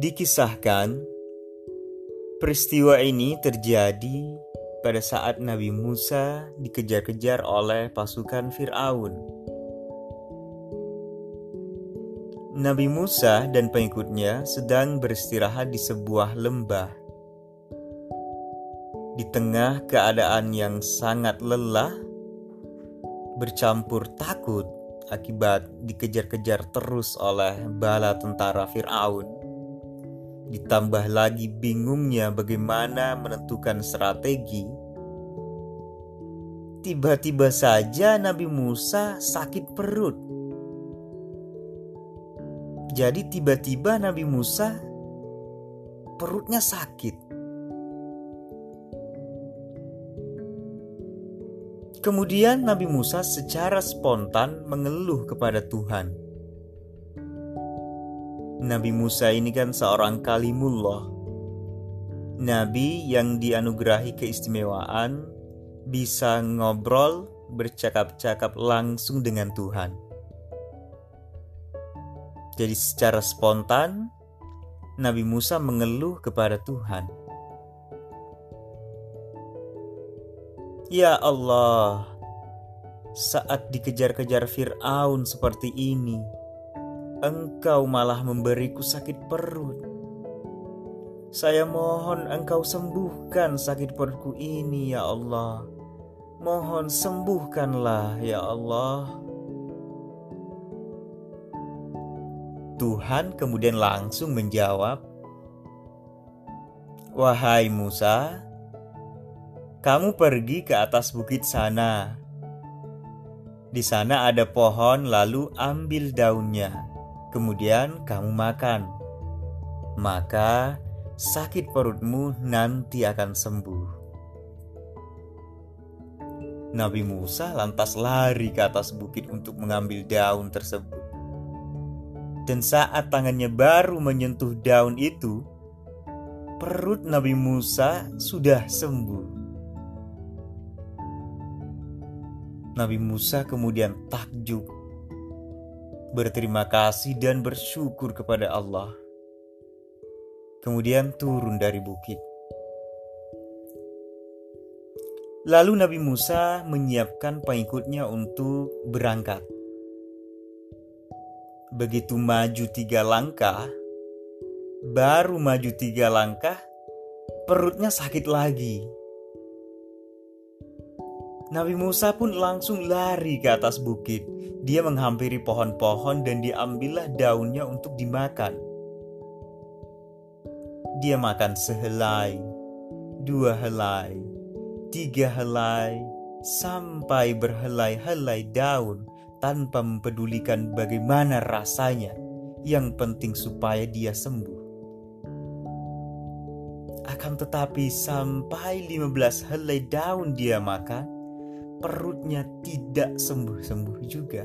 Dikisahkan, peristiwa ini terjadi pada saat Nabi Musa dikejar-kejar oleh pasukan Firaun. Nabi Musa dan pengikutnya sedang beristirahat di sebuah lembah. Di tengah keadaan yang sangat lelah, bercampur takut akibat dikejar-kejar terus oleh bala tentara Firaun ditambah lagi bingungnya bagaimana menentukan strategi. Tiba-tiba saja Nabi Musa sakit perut. Jadi tiba-tiba Nabi Musa perutnya sakit. Kemudian Nabi Musa secara spontan mengeluh kepada Tuhan. Nabi Musa ini kan seorang kalimullah. Nabi yang dianugerahi keistimewaan bisa ngobrol, bercakap-cakap langsung dengan Tuhan. Jadi secara spontan Nabi Musa mengeluh kepada Tuhan. Ya Allah, saat dikejar-kejar Firaun seperti ini, engkau malah memberiku sakit perut. Saya mohon engkau sembuhkan sakit perutku ini ya Allah. Mohon sembuhkanlah ya Allah. Tuhan kemudian langsung menjawab, "Wahai Musa, kamu pergi ke atas bukit sana. Di sana ada pohon, lalu ambil daunnya kemudian kamu makan, maka sakit perutmu nanti akan sembuh. Nabi Musa lantas lari ke atas bukit untuk mengambil daun tersebut. Dan saat tangannya baru menyentuh daun itu, perut Nabi Musa sudah sembuh. Nabi Musa kemudian takjub berterima kasih dan bersyukur kepada Allah. Kemudian turun dari bukit. Lalu Nabi Musa menyiapkan pengikutnya untuk berangkat. Begitu maju tiga langkah, baru maju tiga langkah, perutnya sakit lagi. Nabi Musa pun langsung lari ke atas bukit. Dia menghampiri pohon-pohon dan diambillah daunnya untuk dimakan. Dia makan sehelai, dua helai, tiga helai, sampai berhelai-helai daun tanpa mempedulikan bagaimana rasanya. Yang penting supaya dia sembuh. Akan tetapi sampai 15 helai daun dia makan, perutnya tidak sembuh-sembuh juga.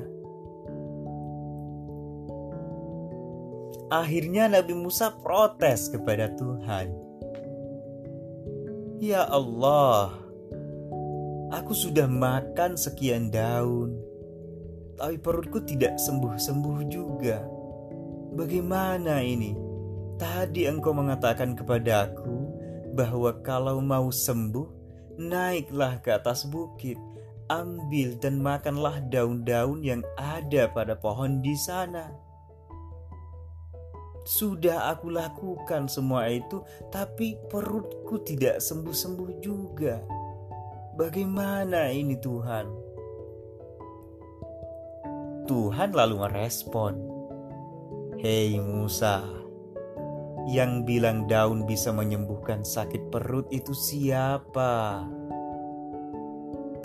Akhirnya Nabi Musa protes kepada Tuhan. Ya Allah, aku sudah makan sekian daun, tapi perutku tidak sembuh-sembuh juga. Bagaimana ini? Tadi engkau mengatakan kepadaku bahwa kalau mau sembuh, naiklah ke atas bukit ambil dan makanlah daun-daun yang ada pada pohon di sana. Sudah aku lakukan semua itu, tapi perutku tidak sembuh-sembuh juga. Bagaimana ini, Tuhan? Tuhan lalu merespon, "Hei Musa, yang bilang daun bisa menyembuhkan sakit perut itu siapa?"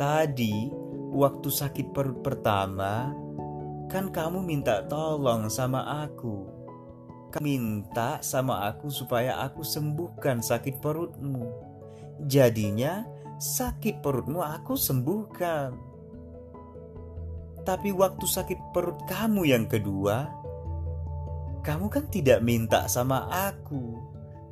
Tadi, waktu sakit perut pertama, kan kamu minta tolong sama aku. Kamu minta sama aku supaya aku sembuhkan sakit perutmu. Jadinya, sakit perutmu aku sembuhkan. Tapi waktu sakit perut kamu yang kedua, kamu kan tidak minta sama aku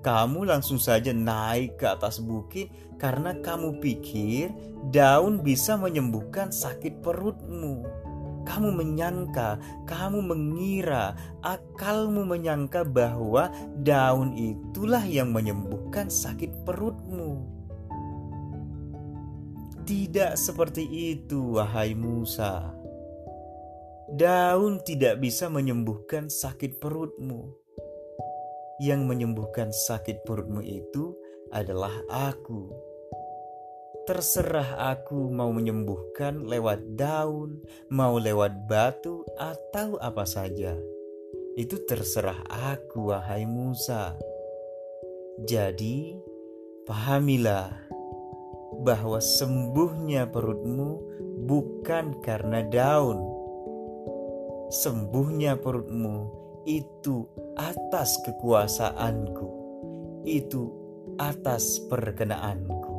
kamu langsung saja naik ke atas bukit karena kamu pikir daun bisa menyembuhkan sakit perutmu. kamu menyangka, kamu mengira, akalmu menyangka bahwa daun itulah yang menyembuhkan sakit perutmu. Tidak seperti itu, wahai Musa. Daun tidak bisa menyembuhkan sakit perutmu. Yang menyembuhkan sakit perutmu itu adalah Aku Terserah aku mau menyembuhkan lewat daun, mau lewat batu, atau apa saja. Itu terserah aku, wahai Musa. Jadi, pahamilah bahwa sembuhnya perutmu bukan karena daun. Sembuhnya perutmu itu atas kekuasaanku, itu atas perkenaanku.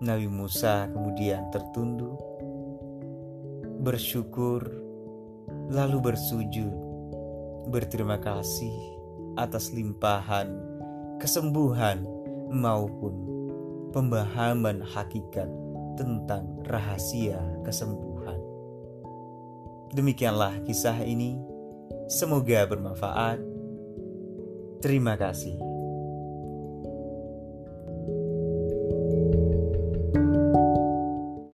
Nabi Musa kemudian tertunduk, bersyukur, lalu bersujud, berterima kasih atas limpahan kesembuhan maupun pemahaman hakikat tentang rahasia kesembuhan. Demikianlah kisah ini. Semoga bermanfaat. Terima kasih.